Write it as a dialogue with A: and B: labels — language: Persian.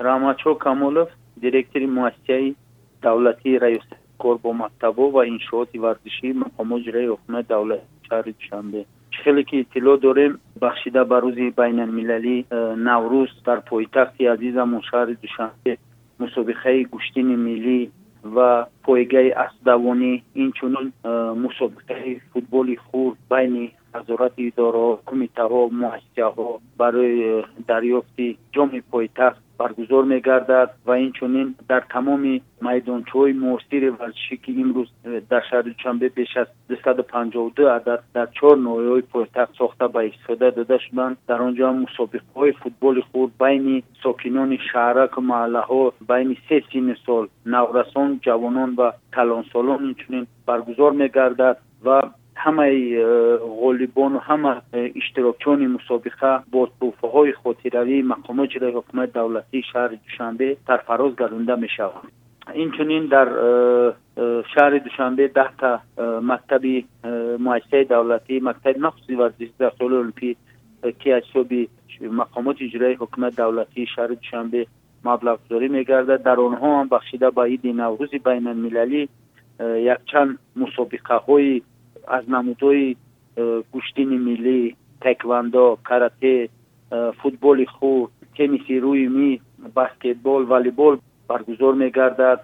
A: рамачо камолов директори муассисаи давлатии раёсати кор бо мактабҳо ва иншооти варзишии мақомо иҷраи ҳукумати давлати шаҳри душанбе хеле ки иттилоъ дорем бахшида ба рӯзи байналмилалӣ наврӯз дар пойтахти азизамон шаҳри душанбе мусобиқаи гӯштини миллӣ ва пойгаи асдавонӣ инчунин мусобиқаи футболи хурд байни حضورت اداره کمیته ها موسسه ها برای دریافت جام پایتخت برگزار میگردد و این چونین در تمام میدان چوی مورسیر و شکی امروز در شهر چنبه پیش از 252 عدد در چهار نوعی پایتخت ساخته با استفاده داده شدند. در آنجا مسابقه های فوتبال خرد بین ساکنان شهرک و محله ها بین سه تیم سال نورسون جوانان و کلانسالون این چونین برگزار میگردد و ҳамаи ғолибону ҳама иштирокчони мусобиқа бо тӯҳфаҳои хотиравӣ мақомоти ҷилаи ҳукумати давлатии шаҳри душанбе сарфароз гардонда мешаванд инчунин дар шаҳри душанбе даҳта мактаби муассисаи давлатӣ мактаби махсуси варзиши дар соли олимпӣ ки аз ҳисоби мақомоти иҷроии ҳукумати давлатии шаҳри душанбе маблағгузорӣ мегардад дар онҳо ҳам бахшида ба иди наврӯзи байналмилалӣ якчанд мусобиқаҳои аз намудҳои э, гӯштини миллӣ тайквандо карате э, футболи хурд тенниси рӯи миз баскетбол волейбол баргузор мегардад